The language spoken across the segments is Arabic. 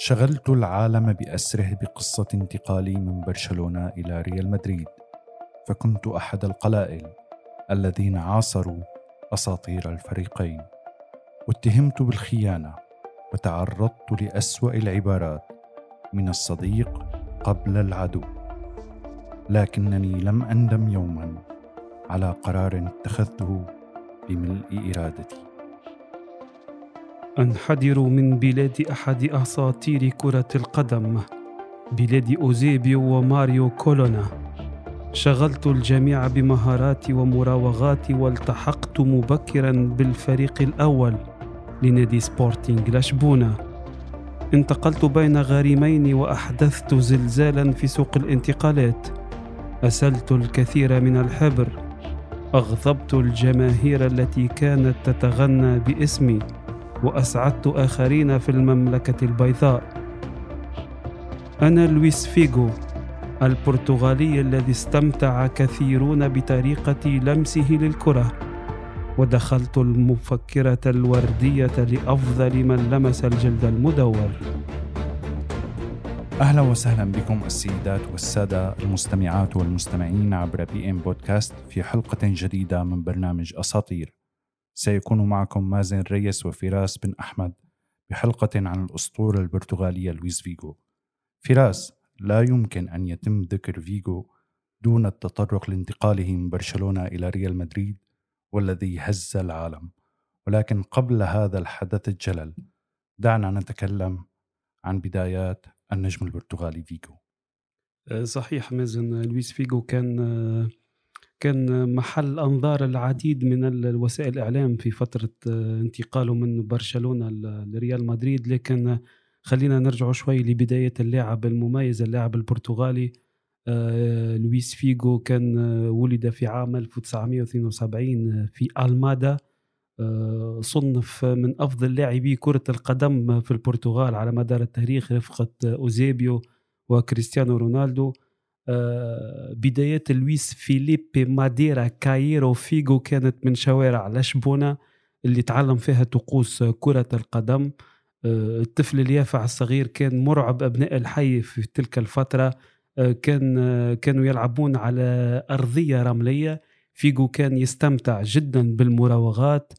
شغلت العالم بأسره بقصة انتقالي من برشلونة إلى ريال مدريد فكنت أحد القلائل الذين عاصروا أساطير الفريقين. واتهمت بالخيانة وتعرضت لأسوأ العبارات من الصديق قبل العدو. لكنني لم أندم يوما على قرار اتخذته بملء إرادتي. أنحدر من بلاد أحد أساطير كرة القدم بلاد أوزيبيو وماريو كولونا. شغلت الجميع بمهاراتي ومراوغاتي والتحقت مبكرا بالفريق الأول لنادي سبورتينغ لشبونة. انتقلت بين غارمين وأحدثت زلزالا في سوق الانتقالات. أسلت الكثير من الحبر. أغضبت الجماهير التي كانت تتغنى باسمي. وأسعدت آخرين في المملكة البيضاء. أنا لويس فيغو البرتغالي الذي استمتع كثيرون بطريقة لمسه للكرة ودخلت المفكرة الوردية لأفضل من لمس الجلد المدور. أهلا وسهلا بكم السيدات والسادة المستمعات والمستمعين عبر بي إم بودكاست في حلقة جديدة من برنامج أساطير. سيكون معكم مازن ريس وفراس بن أحمد بحلقة عن الأسطورة البرتغالية لويس فيغو. فراس لا يمكن أن يتم ذكر فيغو دون التطرق لانتقاله من برشلونة إلى ريال مدريد والذي هز العالم. ولكن قبل هذا الحدث الجلل دعنا نتكلم عن بدايات النجم البرتغالي فيجو أه، صحيح مازن لويس فيجو كان أه، كان محل أنظار العديد من الوسائل الإعلام في فترة أه، انتقاله من برشلونة لريال مدريد. لكن خلينا نرجع شوي لبداية اللاعب المميز اللاعب البرتغالي لويس فيجو كان ولد في عام 1972 في ألمادا. صنف من أفضل لاعبي كرة القدم في البرتغال على مدار التاريخ رفقة أوزيبيو وكريستيانو رونالدو. بدايات لويس فيليبي ماديرا كايرو فيجو كانت من شوارع لشبونة اللي تعلم فيها طقوس كرة القدم. الطفل اليافع الصغير كان مرعب أبناء الحي في تلك الفترة. كان كانوا يلعبون على أرضية رملية. فيجو كان يستمتع جدا بالمراوغات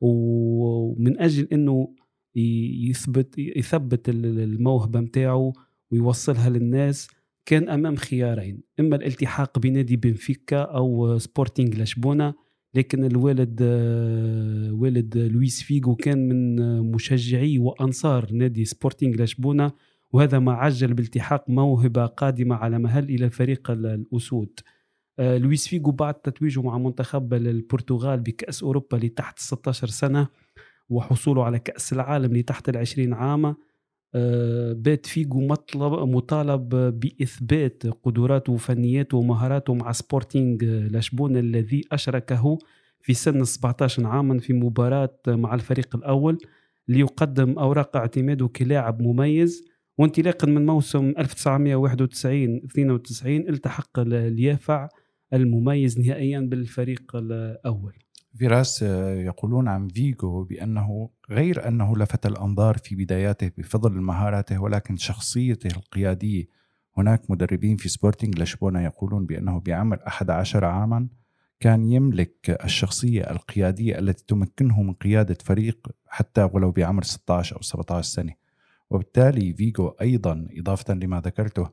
ومن أجل إنه يثبت يثبت الموهبة نتاعو ويوصلها للناس كان أمام خيارين إما الالتحاق بنادي بنفيكا أو سبورتينغ لشبونه لكن الوالد والد لويس فيجو كان من مشجعي وأنصار نادي سبورتينغ لشبونه وهذا ما عجل بالتحاق موهبة قادمة على مهل إلى فريق الأسود. آه، لويس فيجو بعد تتويجه مع منتخب البرتغال بكأس أوروبا لتحت 16 سنة وحصوله على كأس العالم لتحت العشرين عام آه، بات فيجو مطلب مطالب بإثبات قدراته وفنياته ومهاراته مع سبورتينغ لشبون الذي أشركه في سن 17 عاما في مباراة مع الفريق الأول ليقدم أوراق اعتماده كلاعب مميز. وانطلاقا من موسم 1991 92 التحق اليافع المميز نهائيا بالفريق الأول. فيراس يقولون عن فيجو بأنه غير أنه لفت الأنظار في بداياته بفضل مهاراته ولكن شخصيته القيادية. هناك مدربين في سبورتينغ لشبونة يقولون بأنه بعمر 11 عاما كان يملك الشخصية القيادية التي تمكنه من قيادة فريق حتى ولو بعمر 16 أو 17 سنة. وبالتالي فيجو أيضا إضافة لما ذكرته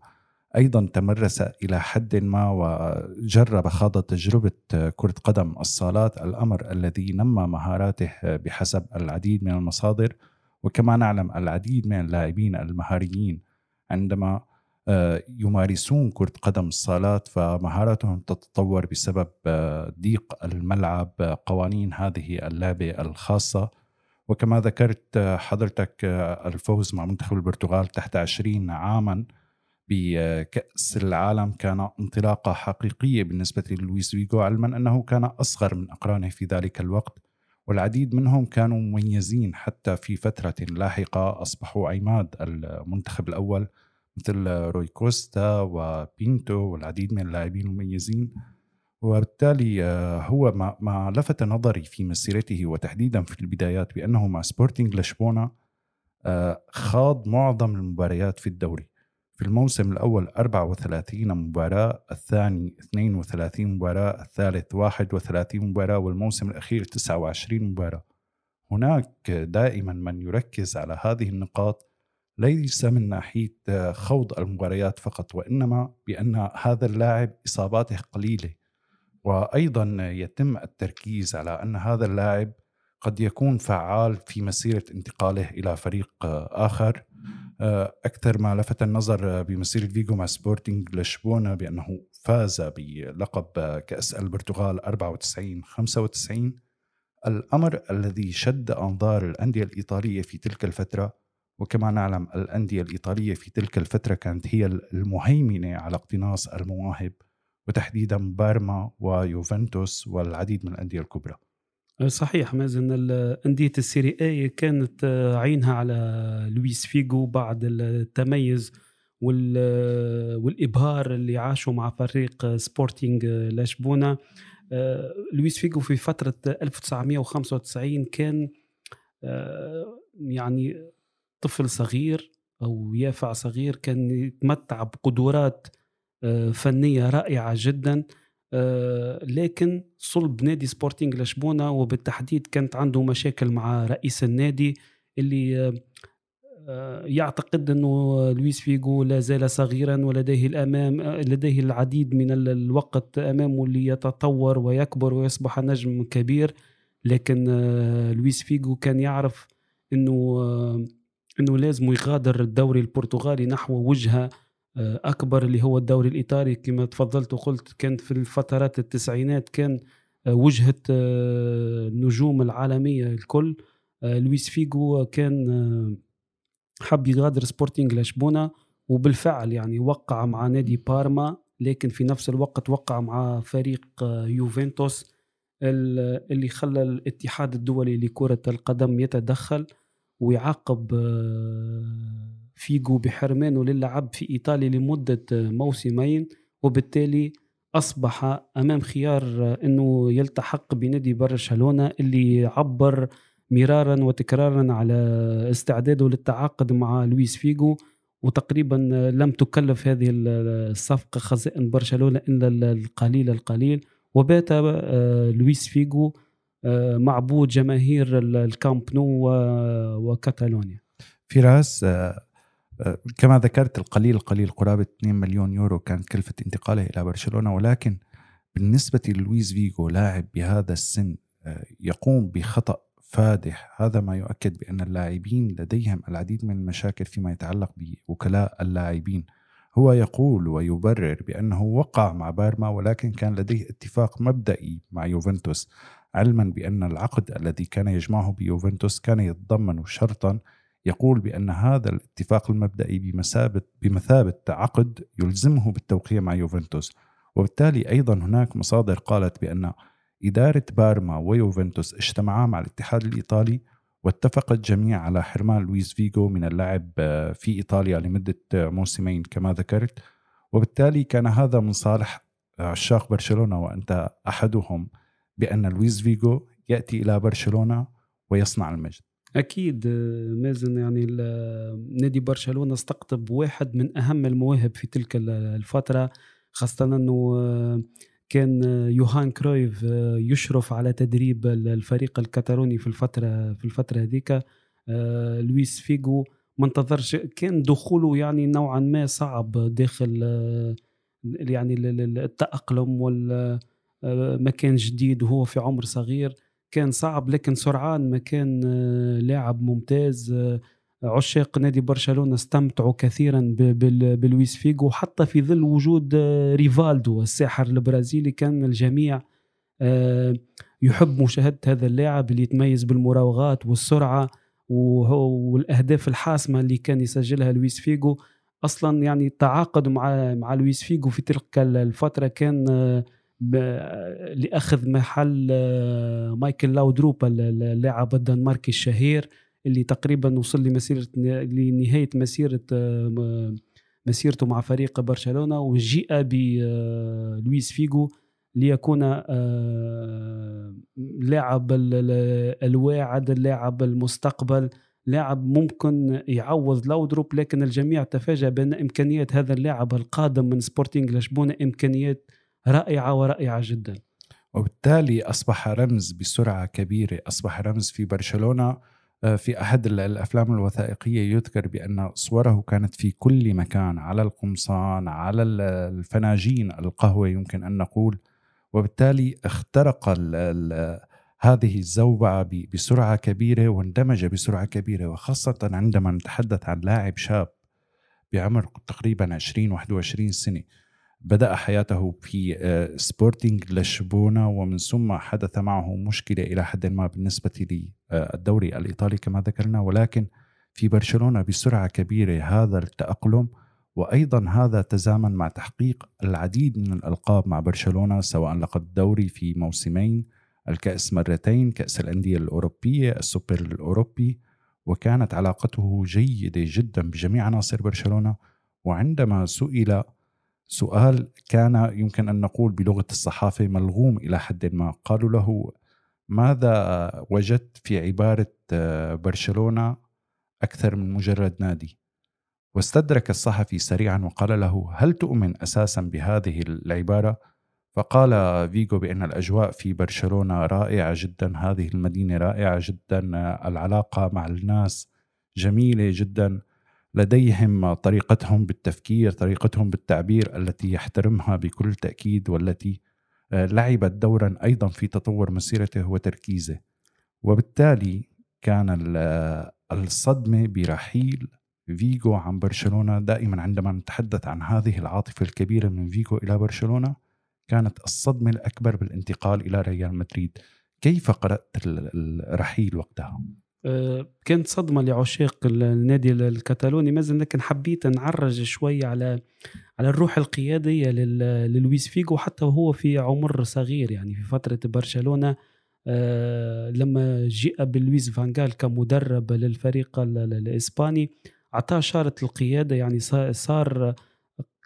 أيضا تمرس إلى حد ما وجرب خاض تجربة كرة قدم الصالات الأمر الذي نمى مهاراته بحسب العديد من المصادر. وكما نعلم العديد من اللاعبين المهاريين عندما آه، يمارسون كرة قدم الصالات فمهاراتهم تتطور بسبب آه، ضيق الملعب قوانين هذه اللعبة الخاصة. وكما ذكرت آه، حضرتك الفوز مع منتخب البرتغال تحت 20 عاما. بكأس العالم كان انطلاقة حقيقية بالنسبة للويس فيجو علما أنه كان أصغر من أقرانه في ذلك الوقت والعديد منهم كانوا مميزين حتى في فترة لاحقة أصبحوا عماد المنتخب الأول مثل روي كوستا وبينتو والعديد من اللاعبين المميزين. وبالتالي آه، هو ما لفت نظري في مسيرته وتحديدا في البدايات بأنه مع سبورتينغ لشبونة آه، خاض معظم المباريات في الدوري. في الموسم الأول 34 مباراة الثاني 32 مباراة الثالث 31 مباراة والموسم الأخير 29 مباراة. هناك دائما من يركز على هذه النقاط ليس من ناحية خوض المباريات فقط وإنما بأن هذا اللاعب إصاباته قليلة. وأيضا يتم التركيز على أن هذا اللاعب قد يكون فعال في مسيرة انتقاله إلى فريق آخر. أكثر ما لفت النظر بمسيرة فيجو مع سبورتينج لشبونة بأنه فاز بلقب كأس البرتغال 94 95 الأمر الذي شد أنظار الأندية الإيطالية في تلك الفترة وكما نعلم الأندية الإيطالية في تلك الفترة كانت هي المهيمنة على اقتناص المواهب وتحديدا بارما ويوفنتوس والعديد من الأندية الكبرى. صحيح مازن أندية ال Serie A كانت عينها على لويس فيجو بعد التميز والإبهار اللي عاشوا مع فريق سبورتينج لشبونة. لويس فيجو في فترة 1995 كان يعني طفل صغير أو يافع صغير كان يتمتع بقدرات آه، فنية رائعة جدا. آه، لكن صلب نادي سبورتينغ لشبونة وبالتحديد كانت عنده مشاكل مع رئيس النادي اللي آه، يعتقد إنه لويس فيجو لا زال صغيرا ولديه الأمام لديه العديد من الوقت أمامه ليتطور ويكبر ويصبح نجم كبير. لكن لويس فيجو كان يعرف إنه إنه لازم يغادر الدوري البرتغالي نحو وجهة آه، أكبر اللي هو الدوري الإيطالي. كما تفضلت وقلت كانت في الفترات التسعينات كان آه، وجهة آه، النجوم العالمية الكل. لويس فيجو كان حب يغادر سبورتينغ لشبونة وبالفعل يعني وقع مع نادي بارما لكن في نفس الوقت وقع مع فريق يوفنتوس اللي خلى الاتحاد الدولي لكرة القدم يتدخل ويعاقب آه، فيجو بحرمانه للعب في إيطاليا لمدة موسمين وبالتالي أصبح أمام خيار آه، أنه يلتحق بنادي برشلونة اللي عبر مرارا وتكرارا على استعداده للتعاقد مع لويس فيجو وتقريبا آه، لم تكلف هذه الصفقة خزائن برشلونة إلا القليل القليل. وبات لويس فيجو آه، معبود جماهير الكامب نو وكاتالونيا. فراس آه، آه، كما ذكرت القليل القليل قرابة 2 مليون يورو كانت كلفة انتقاله إلى برشلونة ولكن بالنسبة للويس فيجو لاعب بهذا السن يقوم بخطأ فادح. هذا ما يؤكد بأن اللاعبين لديهم العديد من المشاكل فيما يتعلق بوكلاء اللاعبين. هو يقول ويبرر بأنه وقع مع بارما ولكن كان لديه اتفاق مبدئي مع يوفنتوس علما بأن العقد الذي كان يجمعه بيوفنتوس كان يتضمن شرطا يقول بأن هذا الاتفاق المبدئي بمثابة بمثابة عقد يلزمه بالتوقيع مع يوفنتوس. وبالتالي أيضا هناك مصادر قالت بأن إدارة بارما ويوفنتوس اجتمعا مع الاتحاد الإيطالي واتفق الجميع على حرمان لويس فيجو من اللعب في إيطاليا لمدة موسمين كما ذكرت. وبالتالي كان هذا من صالح عشاق برشلونة وأنت أحدهم بأن لويس فيجو يأتي إلى برشلونة ويصنع المجد. أكيد مازن يعني نادي برشلونة استقطب واحد من أهم المواهب في تلك الفترة خاصة أنه كان يوهان كرويف يشرف على تدريب الفريق الكتالوني في الفترة في الفترة هذيك. لويس فيجو ما انتظرش كان دخوله يعني نوعا ما صعب داخل يعني التأقلم وال آه، مكان جديد وهو في عمر صغير. كان صعب لكن سرعان ما كان آه، لاعب ممتاز آه، عشاق. نادي برشلونة استمتعوا كثيرا بلويس فيجو حتى في ظل وجود ريفالدو الساحر البرازيلي كان الجميع يحب مشاهدة هذا اللاعب اللي يتميز بالمراوغات والسرعة والأهداف الحاسمة اللي كان يسجلها لويس فيجو أصلا يعني التعاقد مع مع لويس فيجو في تلك الفترة كان لأخذ محل آه، مايكل لاودروب اللاعب الدنماركي الشهير اللي تقريبا وصل لمسيرة لنهاية مسيرة آه، مسيرته مع فريق برشلونة وجيء بلويس آه، فيجو ليكون لاعب الواعد اللاعب المستقبل لاعب ممكن يعوض لاودروب لكن الجميع تفاجأ بأن إمكانيات هذا اللاعب القادم من سبورتينغ لشبونة إمكانيات رائعة ورائعة جدا. وبالتالي أصبح رمز بسرعة كبيرة أصبح رمز في برشلونة آه، في أحد الأفلام الوثائقية يذكر بأن صوره كانت في كل مكان على القمصان على الفناجين القهوة يمكن أن نقول. وبالتالي اخترق ال ال هذه الزوبعة بسرعة كبيرة واندمج بسرعة كبيرة وخاصة عندما نتحدث عن لاعب شاب بعمر تقريبا 20 21 سنة. بدأ حياته في آه، سبورتينغ لشبونة ومن ثم حدث معه مشكلة إلى حد ما بالنسبة للدوري الإيطالي كما ذكرنا. ولكن في برشلونة بسرعة كبيرة هذا التأقلم وأيضا هذا تزامن مع تحقيق العديد من الألقاب مع برشلونة سواء لقب الدوري في موسمين الكأس مرتين كأس الأندية الأوروبية السوبر الأوروبي. وكانت علاقته جيدة جدا بجميع عناصر برشلونة. وعندما سئل سؤال كان يمكن أن نقول بلغة الصحافة ملغوم إلى حد ما. قالوا له ماذا وجدت في عبارة آه، برشلونة أكثر من مجرد نادي؟ واستدرك الصحفي سريعا وقال له هل تؤمن أساسا بهذه العبارة؟ فقال فيجو بأن الأجواء في برشلونة رائعة جدا هذه المدينة رائعة جدا العلاقة مع الناس جميلة جدا. لديهم طريقتهم بالتفكير طريقتهم بالتعبير التي يحترمها بكل تأكيد والتي آه، لعبت دورا أيضا في تطور مسيرته وتركيزه. وبالتالي كان الصدمة برحيل فيجو عن برشلونة. دائما عندما نتحدث عن هذه العاطفة الكبيرة من فيجو إلى برشلونة كانت الصدمة الأكبر بالانتقال إلى ريال مدريد. كيف قرأت الرحيل وقتها؟ أه، كانت صدمة لعشاق النادي الكتالوني مازال لكن حبيت نعرج شوي على على الروح القيادية للويس فيجو حتى وهو في عمر صغير يعني في فترة برشلونة أه، لما جيء بلويس فانجال كمدرب للفريق الإسباني أعطاه شارة القيادة. يعني صار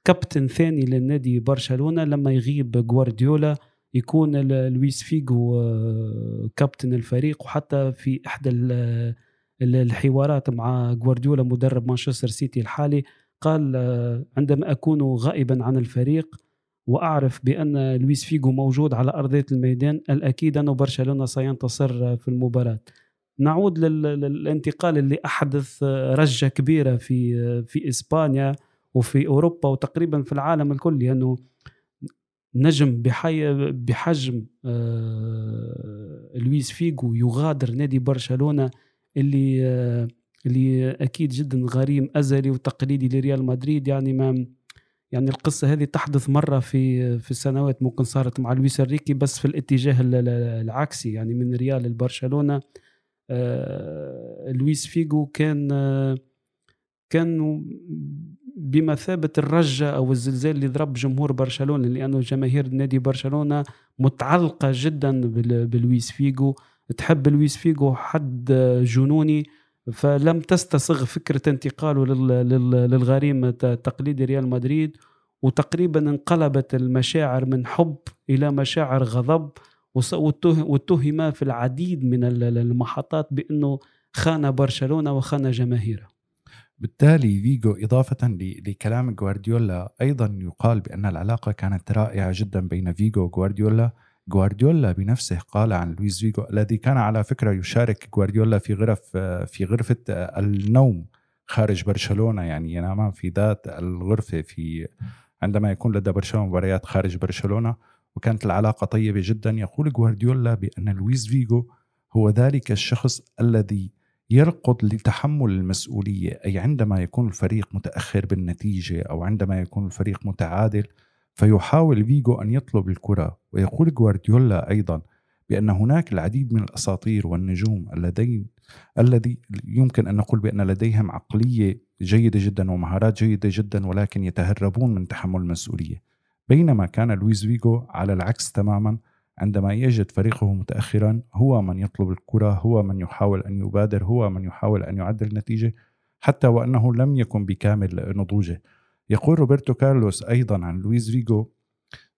كابتن ثاني للنادي برشلونة لما يغيب جوارديولا يكون لويس فيجو آه، كابتن الفريق وحتى في إحدى الحوارات مع جوارديولا مدرب مانشستر سيتي الحالي قال آه، عندما أكون غائبا عن الفريق وأعرف بأن لويس فيجو موجود على أرضية الميدان الأكيد أن برشلونة سينتصر في المباراة. نعود للانتقال اللي أحدث رجة كبيرة في في إسبانيا وفي أوروبا وتقريبا في العالم الكل لأنه نجم بح بحجم آه لويس فيجو يغادر نادي برشلونة اللي آه اللي أكيد جدا غريم أزلي وتقليدي لريال مدريد. يعني ما يعني القصة هذه تحدث مرة في في السنوات ممكن صارت مع لويس إنريكي بس في الاتجاه العكسي. يعني من ريال لبرشلونة آه لويس فيجو كان كان بمثابة الرجة أو الزلزال اللي ضرب جمهور برشلونة لأنه جماهير نادي برشلونة متعلقة جدا بلويس فيجو. تحب لويس فيجو حد جنوني؟ فلم تستسغ فكرة انتقاله للغريم التقليدي ريال مدريد. وتقريبا انقلبت المشاعر من حب إلى مشاعر غضب. واتهم في العديد من المحطات بأنه خان برشلونة وخان جماهيره. بالتالي فيجو إضافة لكلام جوارديولا أيضا يقال بأن العلاقة كانت رائعة جدا بين فيجو وجوارديولا جوارديولا بنفسه قال عن لويس فيجو الذي كان على فكرة يشارك جوارديولا في غرف في غرفة النوم خارج برشلونة. يعني ينامان في ذات الغرفة في عندما يكون لدى برشلونة مباريات خارج برشلونة. وكانت العلاقة طيبة جدا. يقول جوارديولا بأن لويس فيجو هو ذلك الشخص الذي يرقد لتحمل المسؤولية أي عندما يكون الفريق متأخر بالنتيجة أو عندما يكون الفريق متعادل فيحاول فيجو أن يطلب الكرة. ويقول جوارديولا أيضا بأن هناك العديد من الأساطير والنجوم الذين الذي يمكن أن نقول بأن لديهم عقلية جيدة جدا ومهارات جيدة جدا ولكن يتهربون من تحمل المسؤولية. بينما كان لويس فيجو على العكس تماما عندما يجد فريقه متأخرا هو من يطلب الكرة هو من يحاول أن يبادر هو من يحاول أن يعدل النتيجة حتى وأنه لم يكن بكامل نضوجه. يقول روبرتو كارلوس أيضا عن لويس فيجو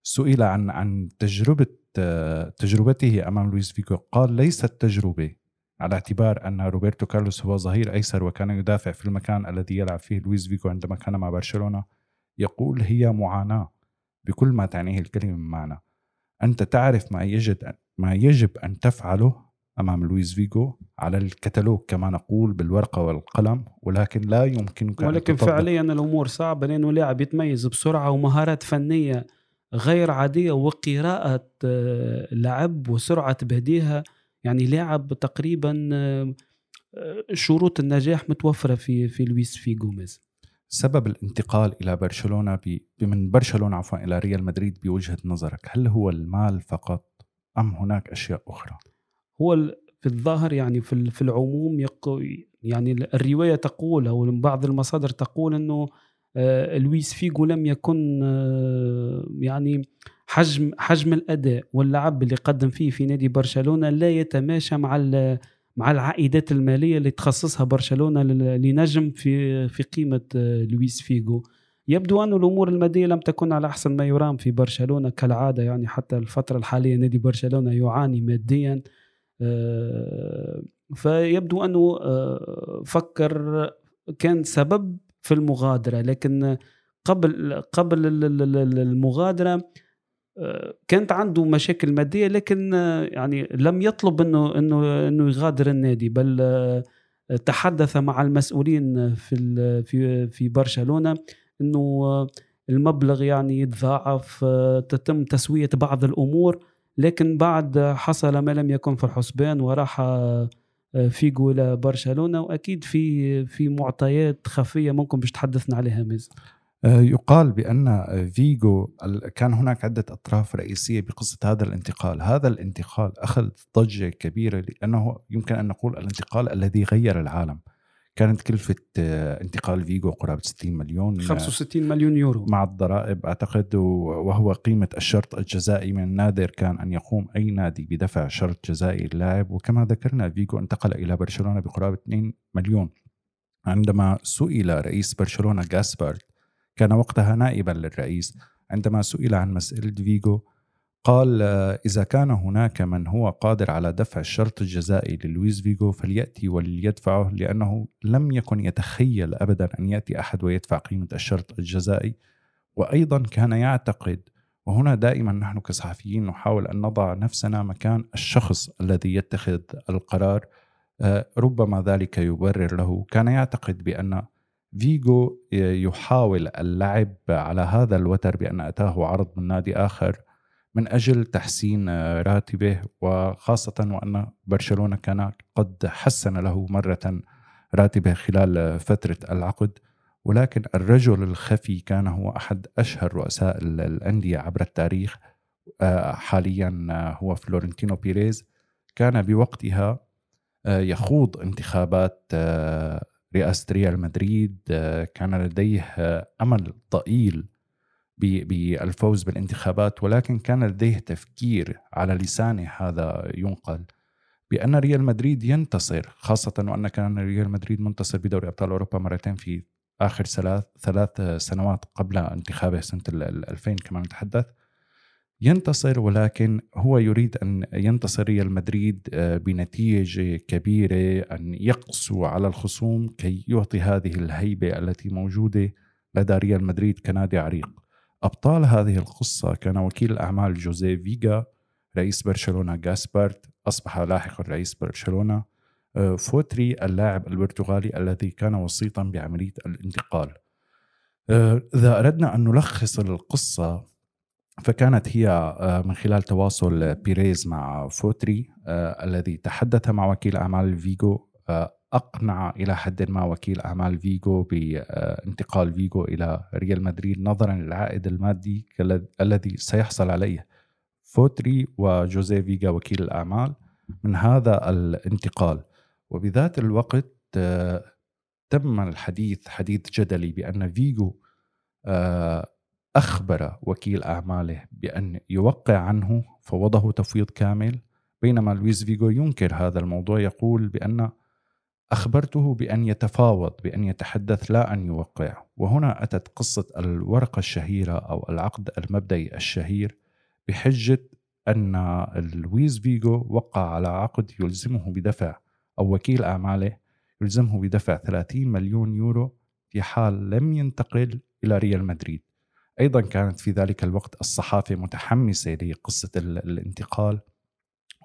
سئل عن عن تجربة تجربته أمام لويس فيجو قال ليست تجربة على اعتبار أن روبرتو كارلوس هو ظهير أيسر وكان يدافع في المكان الذي يلعب فيه لويس فيجو عندما كان مع برشلونة يقول هي معاناة بكل ما تعنيه الكلمة من معنى أنت تعرف ما يجب ما يجب أن تفعله أمام لويس فيجو على الكتالوج كما نقول بالورقة والقلم ولكن لا يمكنك ولكن. فعليا الأمور صعبة لأنه لاعب يتميز بسرعة ومهارات فنية غير عادية وقراءة آه، لعب وسرعة بديهة يعني لاعب تقريبا آه، شروط النجاح متوفرة في في لويس فيجو ميز سبب الانتقال إلى برشلونة ب... من برشلونة عفوا إلى ريال مدريد بوجهة نظرك هل هو المال فقط أم هناك أشياء أخرى؟ هو في الظاهر يعني في في العموم يق... يعني ال- الرواية تقول أو بعض المصادر تقول إنه آه، لويس فيجو لم يكن آه، يعني حجم حجم الأداء واللعب اللي قدم فيه في نادي برشلونة لا يتماشى مع مع العائدات المالية اللي تخصصها برشلونة لنجم في في قيمة آه، لويس فيجو يبدو أن الأمور المادية لم تكن على أحسن ما يرام في برشلونة كالعادة يعني حتى الفترة الحالية نادي برشلونة يعاني ماديا. آه، فيبدو أنه آه، فكر كان سبب في المغادرة لكن قبل قبل ال- ال- ال- المغادرة كانت عنده مشاكل مادية لكن آه، يعني لم يطلب إنه إنه إنه يغادر النادي بل آه، تحدث مع المسؤولين في في في برشلونة إنه آه، المبلغ يعني يتضاعف تتم تسوية بعض الأمور لكن بعد حصل ما لم يكن في الحسبان وراح فيجو إلى برشلونة وأكيد في في معطيات خفية ممكن باش تحدثنا عليها آه، يقال بأن فيجو كان هناك عدة أطراف رئيسية بقصة هذا الانتقال. هذا الانتقال أخذ ضجة كبيرة لأنه يمكن أن نقول الانتقال الذي غير العالم. كانت كلفة آه، انتقال فيجو قرابة 60 مليون 65 مليون يورو. مع الضرائب أعتقد وهو قيمة الشرط الجزائي من النادر كان أن يقوم أي نادي بدفع شرط جزائي للاعب. وكما ذكرنا فيجو انتقل إلى برشلونة بقرابة 2 مليون. عندما سئل رئيس برشلونة جاسبارت كان وقتها نائبا للرئيس عندما سئل عن مسألة فيجو قال آه، إذا كان هناك من هو قادر على دفع الشرط الجزائي للويس فيجو فليأتي وليدفعه لأنه لم يكن يتخيل أبدا أن يأتي أحد ويدفع قيمة الشرط الجزائي وأيضا كان يعتقد وهنا دائما نحن كصحفيين نحاول أن نضع نفسنا مكان الشخص الذي يتخذ القرار آه، ربما ذلك يبرر له كان يعتقد بأن فيجو يحاول اللعب على هذا الوتر بأن أتاه عرض من نادي آخر من أجل تحسين آه، راتبه وخاصة وأن برشلونة كان قد حسن له مرة راتبه خلال آه، فترة العقد. ولكن الرجل الخفي كان هو أحد أشهر رؤساء ال- الأندية عبر التاريخ آه، حاليا آه، هو فلورنتينو بيريز. كان بوقتها آه، يخوض انتخابات آه، رئاسة ريال مدريد آه، كان لديه آه، أمل ضئيل بالفوز بالانتخابات ولكن كان لديه تفكير على لسانه هذا ينقل. بأن ريال مدريد ينتصر خاصة وأن كان ريال مدريد منتصر بدوري أبطال أوروبا مرتين في آخر ثلاث ثلاث سنوات قبل انتخابه سنة ال- ال- 2000 كما نتحدث. ينتصر ولكن هو يريد أن ينتصر ريال مدريد آه، بنتيجة كبيرة أن يقسو على الخصوم كي يعطي هذه الهيبة التي موجودة لدى ريال مدريد كنادي عريق. أبطال هذه القصة كان وكيل الأعمال جوزيه فيجا رئيس برشلونة جاسبارت أصبح لاحقا رئيس برشلونة آه، فوتري اللاعب البرتغالي الذي كان وسيطا بعملية الانتقال. آه، إذا أردنا أن نلخص القصة فكانت هي آه، من خلال تواصل بيريز مع فوتري آه، الذي تحدث مع وكيل أعمال فيجو آه، أقنع إلى حد ما وكيل أعمال فيجو بانتقال فيجو إلى ريال مدريد نظرا للعائد المادي الذي سيحصل عليه فوتري وجوزيه فيجا وكيل الأعمال من هذا الانتقال. وبذات الوقت آه، تم الحديث حديث جدلي بأن فيجو آه، أخبر وكيل أعماله بأن يوقع عنه فوضه تفويض كامل بينما لويس فيجو ينكر هذا الموضوع يقول بأن أخبرته بأن يتفاوض بأن يتحدث لا أن يوقع. وهنا أتت قصة الورقة الشهيرة أو العقد المبدئي الشهير بحجة أن لويس فيجو وقع على عقد يلزمه بدفع أو وكيل أعماله يلزمه بدفع 30 مليون يورو في حال لم ينتقل إلى ريال مدريد. أيضا كانت في ذلك الوقت الصحافة متحمسة لقصة الانتقال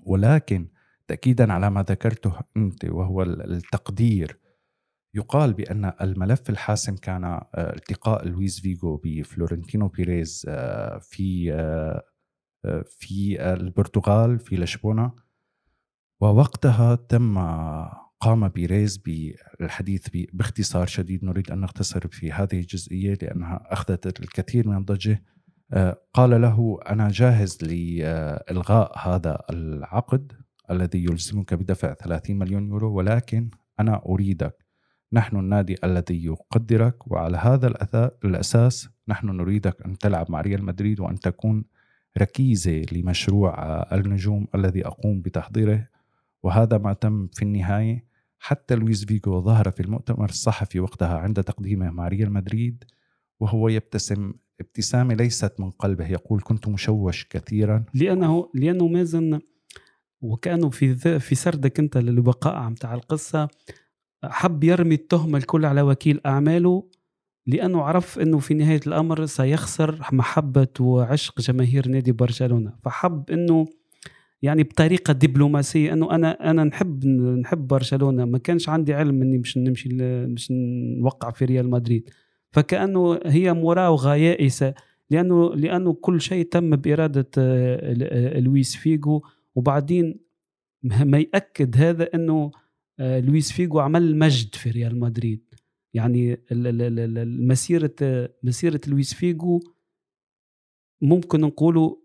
ولكن تأكيدا على ما ذكرته أنت وهو التقدير يقال بأن الملف الحاسم كان آه، التقاء لويس فيجو بفلورنتينو بيريز آه، في آه، في البرتغال في لشبونة ووقتها تم قام بيريز بالحديث باختصار شديد. نريد أن نختصر في هذه الجزئية لأنها أخذت الكثير من الضجة. قال له أنا جاهز لإلغاء هذا العقد الذي يلزمك بدفع 30 مليون يورو ولكن أنا أريدك. نحن النادي الذي يقدرك وعلى هذا الأساس نحن نريدك أن تلعب مع ريال مدريد وأن تكون ركيزة لمشروع النجوم الذي أقوم بتحضيره. وهذا ما تم في النهاية حتى لويس فيجو ظهر في المؤتمر الصحفي وقتها عند تقديمه مع ريال مدريد وهو يبتسم ابتسامة ليست من قلبه يقول كنت مشوش كثيرا. لأنه لأنه مازن وكأنه في في سردك أنت للوقائع متاع القصة حب يرمي التهمة الكل على وكيل أعماله لأنه عرف إنه في نهاية الأمر سيخسر محبة وعشق جماهير نادي برشلونة. فحب إنه يعني بطريقة دبلوماسية. إنه أنا أنا نحب نحب برشلونة. ما كانش عندي علم إني مش نمشي مش نوقع في ريال مدريد. فكأنه هي مراوغه يائسه لأنه لأنه كل شيء تم بإرادة لويس فيجو وبعدين ما يأكد هذا إنه لويس فيجو عمل مجد في ريال مدريد. يعني مسيرة مسيرة لويس فيجو ممكن نقولوا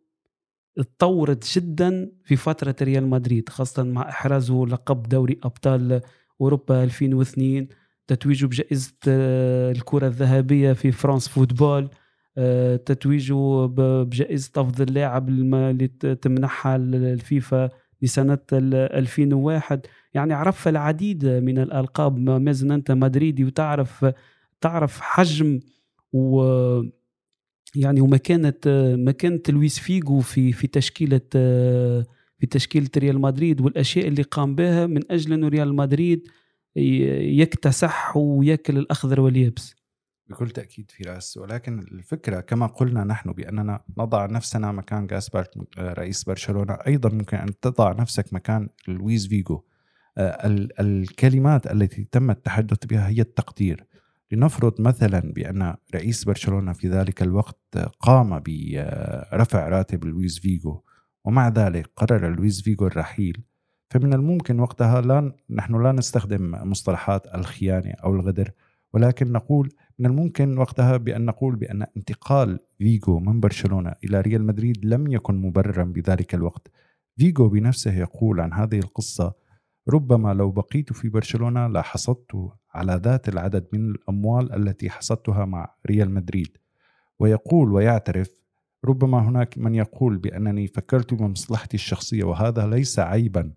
اتطورت جدا في فترة ريال مدريد خاصة مع إحرازه لقب دوري أبطال أوروبا 2002 تتويجه بجائزة آه، الكرة الذهبية في فرانس فوتبول آه، تتويجه بجائزة أفضل لاعب اللي تمنحها الفيفا لسنة 2001 يعني عرف العديد من الألقاب. ما زلت أنت مدريدي وتعرف تعرف حجم و يعني ومكانة مكانة لويس فيجو في في تشكيلة في تشكيلة ريال مدريد والأشياء اللي قام بها من أجل أنه ريال مدريد يكتسح ويأكل الأخضر واليابس. بكل تأكيد فراس ولكن الفكرة كما قلنا نحن بأننا نضع نفسنا مكان جاسبارت رئيس برشلونة. أيضا ممكن أن تضع نفسك مكان لويس فيجو آه، الكلمات التي تم التحدث بها هي التقدير. لنفرض مثلا بأن رئيس برشلونة في ذلك الوقت قام برفع راتب لويس فيجو ومع ذلك قرر لويس فيجو الرحيل فمن الممكن وقتها لا نحن لا نستخدم مصطلحات الخيانة أو الغدر ولكن نقول من الممكن وقتها بأن نقول بأن انتقال فيجو من برشلونة إلى ريال مدريد لم يكن مبررا بذلك الوقت. فيجو بنفسه يقول عن هذه القصة ربما لو بقيت في برشلونة لحصدت على ذات العدد من الأموال التي حصدتها مع ريال مدريد. ويقول ويعترف ربما هناك من يقول بأنني فكرت بمصلحتي الشخصية وهذا ليس عيبا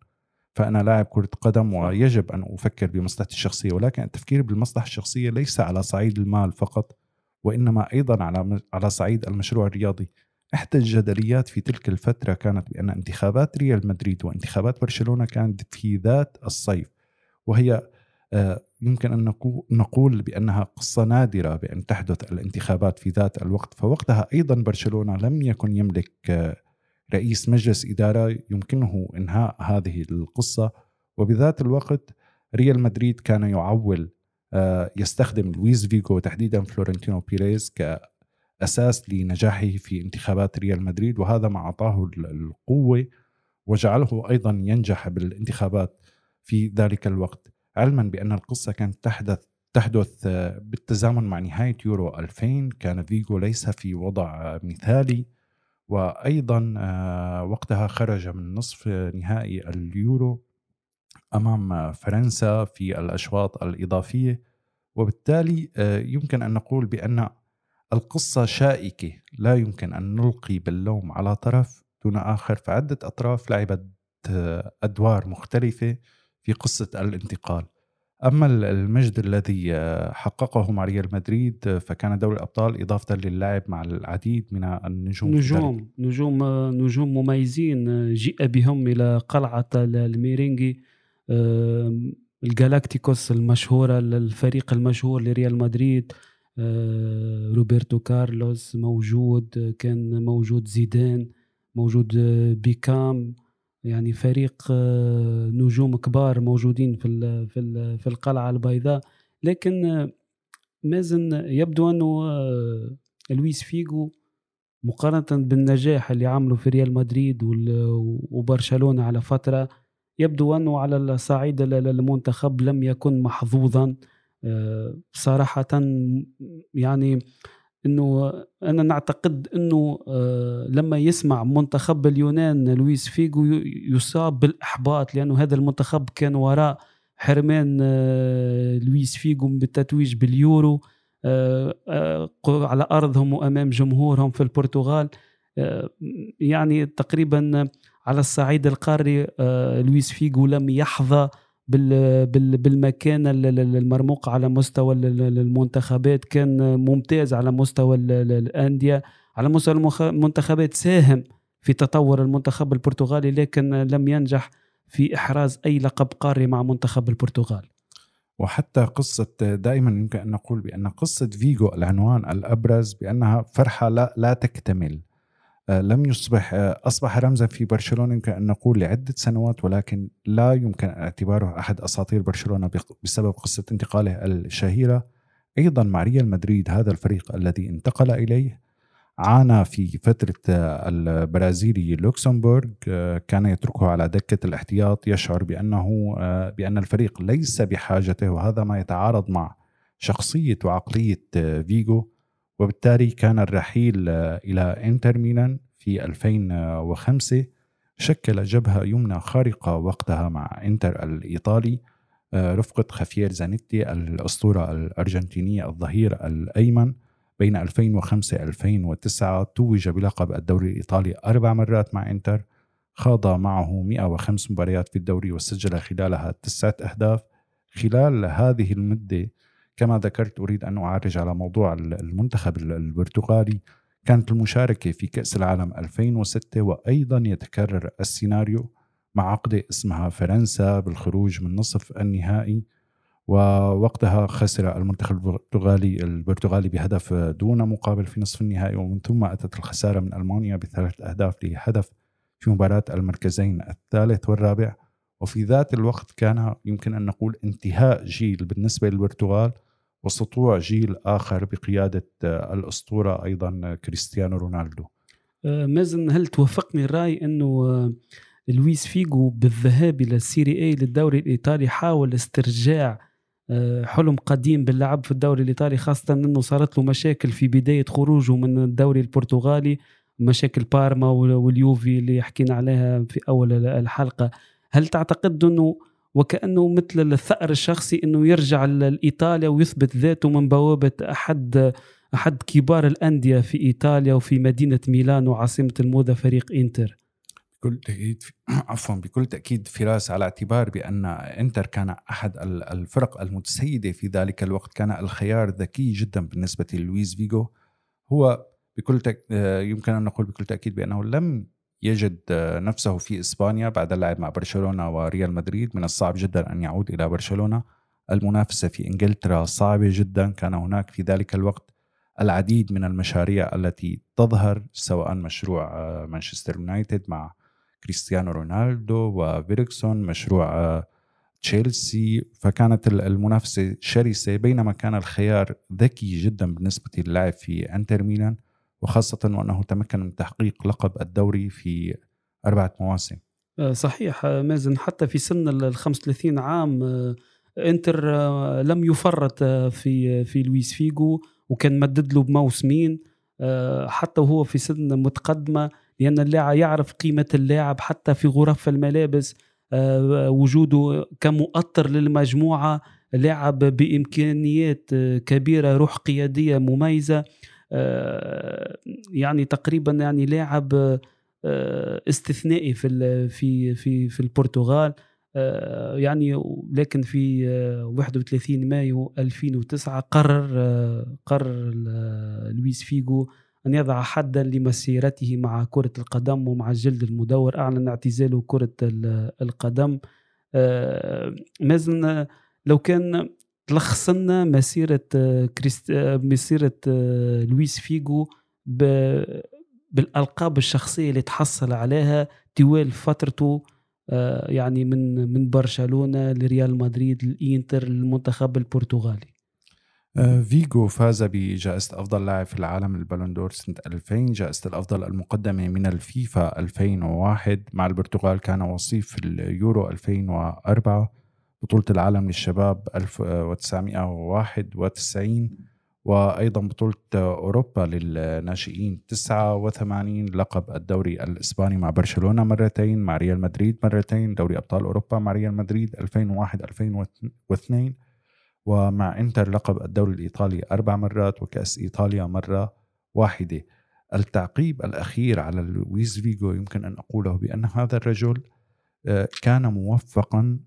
فأنا لاعب كرة قدم ويجب أن أفكر بمصلحتي الشخصية ولكن التفكير بالمصلحة الشخصية ليس على صعيد المال فقط وإنما أيضا على على صعيد المشروع الرياضي. إحدى الجدليات في تلك الفترة كانت بأن انتخابات ريال مدريد وانتخابات برشلونة كانت في ذات الصيف وهي آه، يمكن أن نقول بأنها قصة نادرة بأن تحدث الانتخابات في ذات الوقت. فوقتها أيضا برشلونة لم يكن يملك رئيس مجلس إدارة يمكنه إنهاء هذه القصة. وبذات الوقت ريال مدريد كان يعول آه، يستخدم لويس فيجو تحديدا فلورنتينو بيريز كأساس لنجاحه في انتخابات ريال مدريد وهذا ما أعطاه القوة وجعله أيضا ينجح بالانتخابات في ذلك الوقت. علما بأن القصة كانت تحدث تحدث آه، بالتزامن مع نهاية يورو 2000 كان فيجو ليس في وضع مثالي وأيضا آه، وقتها خرج من نصف نهائي اليورو أمام فرنسا في الأشواط الإضافية. وبالتالي آه، يمكن أن نقول بأن القصة شائكة. لا يمكن أن نلقي باللوم على طرف دون آخر فعدة أطراف لعبت أدوار مختلفة. في قصة الانتقال. أما المجد الذي حققه مع ريال مدريد فكان دوري الأبطال إضافة للعب مع العديد من النجوم نجوم نجوم نجوم مميزين جيء بهم إلى قلعة الميرينجي الجالاكتيكوس المشهورة الفريق المشهور لريال مدريد آه، روبرتو كارلوس موجود كان موجود زيدان موجود آه، بيكام. يعني فريق آه، نجوم كبار موجودين في في في القلعة البيضاء. لكن مازن يبدو أنه لويس فيجو مقارنة بالنجاح اللي عمله في ريال مدريد وبرشلونة على فترة يبدو أنه على الصعيد المنتخب لم يكن محظوظا صراحة يعني إنه أنا نعتقد إنه آه، لما يسمع منتخب اليونان لويس فيجو يصاب بالإحباط لأنه هذا المنتخب كان وراء حرمان آه، لويس فيجو بالتتويج باليورو آه، على أرضهم وأمام جمهورهم في البرتغال. يعني تقريبا على الصعيد القاري لويس فيجو لم يحظى بالمكانة المرموقة على مستوى المنتخبات كان ممتاز على مستوى الأندية على مستوى المنتخبات ساهم في تطور المنتخب البرتغالي لكن لم ينجح في إحراز أي لقب قاري مع منتخب البرتغال. وحتى قصة دائما يمكن أن نقول بأن قصة فيجو العنوان الأبرز بأنها فرحة لا, لا تكتمل. لم يصبح آه، أصبح رمزا في برشلونة يمكن أن نقول لعدة سنوات ولكن لا يمكن اعتباره أحد أساطير برشلونة بسبب قصة انتقاله الشهيرة. أيضا مع ريال مدريد هذا الفريق الذي انتقل إليه عانى في فترة آه، البرازيلي لوكسمبورغ كان يتركه على دكة الاحتياط يشعر بأنه بأن الفريق ليس بحاجته وهذا ما يتعارض مع شخصية وعقلية فيجو. وبالتالي كان الرحيل إلى إنتر ميلان في 2005 شكل جبهة يمنى خارقة وقتها مع إنتر الإيطالي آه، رفقة خافير زانيتي الأسطورة الأرجنتينية الظهير الأيمن. بين 2005-2009 توج بلقب الدوري الإيطالي أربع مرات مع إنتر خاض معه 105 مباريات في الدوري وسجل خلالها تسعة أهداف. خلال هذه المدة كما ذكرت أريد أن أعرج على موضوع المنتخب البرتغالي. كانت المشاركة في كأس العالم 2006 وأيضا يتكرر السيناريو مع عقدة اسمها فرنسا بالخروج من نصف النهائي ووقتها خسر المنتخب البرتغالي البرتغالي بهدف دون مقابل في نصف النهائي ومن ثم أتت الخسارة من ألمانيا بثلاث أهداف لهدف في مباراة المركزين الثالث والرابع. وفي ذات الوقت كان يمكن أن نقول انتهاء جيل بالنسبة للبرتغال. وسطوع جيل آخر بقيادة آه، الأسطورة أيضا كريستيانو رونالدو. آه، مازن هل توافقني الرأي أنه آه، لويس فيجو بالذهاب إلى السيري اي للدوري الإيطالي حاول استرجاع حلم قديم باللعب في الدوري الإيطالي خاصة أنه صارت له مشاكل في بداية خروجه من الدوري البرتغالي مشاكل بارما واليوفي اللي حكينا عليها في أول الحلقة. هل تعتقد أنه وكأنه مثل الثأر الشخصي إنه يرجع لإيطاليا ويثبت ذاته من بوابة أحد أحد كبار الأندية في إيطاليا وفي مدينة ميلانو عاصمه الموضه فريق إنتر. بكل تأكيد عفوا بكل تأكيد فراس على اعتبار بأن إنتر كان أحد الفرق المتسيدة في ذلك الوقت كان الخيار ذكي جدا بالنسبة للويس فيجو هو بكل تك... يمكن أن نقول بكل تأكيد بأنه لم يجد نفسه في إسبانيا بعد اللعب مع برشلونة وريال مدريد. من الصعب جدا أن يعود إلى برشلونة. المنافسة في إنجلترا صعبة جدا. كان هناك في ذلك الوقت العديد من المشاريع التي تظهر سواء مشروع مانشستر يونايتد مع كريستيانو رونالدو وفيركسون مشروع تشيلسي. فكانت المنافسة شرسة. بينما كان الخيار ذكي جدا بالنسبة للعب في إنتر ميلان. وخاصة وأنه تمكن من تحقيق لقب الدوري في أربعة مواسم. آه، صحيح. آه، مازن حتى في سن ال 35 عام آه، إنتر لم يفرط في في لويس فيجو وكان مدد له بموسمين حتى وهو في سن متقدمة لأن اللاعب يعرف قيمة اللاعب حتى في غرف الملابس وجوده كمؤطر للمجموعة لاعب بإمكانيات كبيرة روح قيادية مميزة. يعني تقريبا يعني لاعب آه، استثنائي في في في في البرتغال. آه، يعني لكن في 31 مايو 2009 قرر قرر لويس فيجو أن يضع حدا لمسيرته مع كرة القدم ومع الجلد المدور أعلن اعتزاله كرة القدم. آه، مازن لو كان تلخص لنا مسيرة آه، كريست مسيرة لويس فيجو بالألقاب الشخصية اللي تحصل عليها طوال فترته يعني من من برشلونة لريال مدريد الإنتر المنتخب البرتغالي. آه، فيجو فاز بجائزة أفضل لاعب في العالم البالندور سنة 2000 جائزة الأفضل المقدمة من الفيفا 2001 مع البرتغال كان وصيف اليورو 2004 بطولة العالم للشباب 1991 وأيضا بطولة أوروبا للناشئين 89 لقب الدوري الإسباني مع برشلونة مرتين مع ريال مدريد مرتين دوري أبطال أوروبا مع ريال مدريد 2001 2002 ومع إنتر لقب الدوري الإيطالي أربع مرات وكأس إيطاليا مرة واحدة. التعقيب الأخير على لويس فيجو يمكن أن أقوله بأن هذا الرجل آه، كان موفقا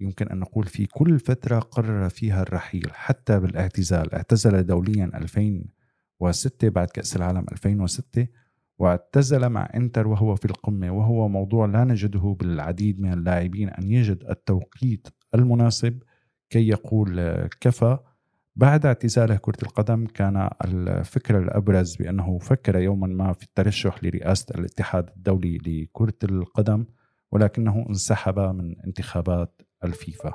يمكن أن نقول في كل فترة قرر فيها الرحيل حتى بالاعتزال. اعتزل دوليا 2006 بعد كأس العالم 2006 واعتزل مع إنتر وهو في القمة وهو موضوع لا نجده بالعديد من اللاعبين أن يجد التوقيت المناسب كي يقول كفى. بعد اعتزاله كرة القدم كان الفكر الأبرز بأنه فكر يوما ما في الترشح لرئاسة الاتحاد الدولي لكرة القدم. ولكنه انسحب من انتخابات الفيفا.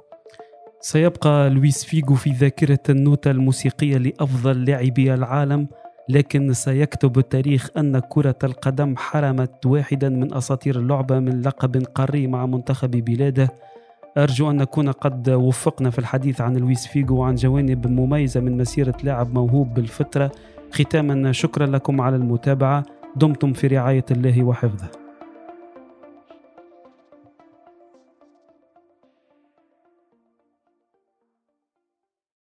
سيبقى لويس فيغو في ذاكرة النوتة الموسيقية لأفضل لاعبي العالم لكن سيكتب التاريخ أن كرة القدم حرمت واحدا من أساطير اللعبة من لقب قاري مع منتخب بلاده. أرجو أن نكون قد وفقنا في الحديث عن لويس فيغو وعن جوانب مميزة من مسيرة لاعب موهوب بالفطرة. ختاما شكرا لكم على المتابعة. دمتم في رعاية الله وحفظه.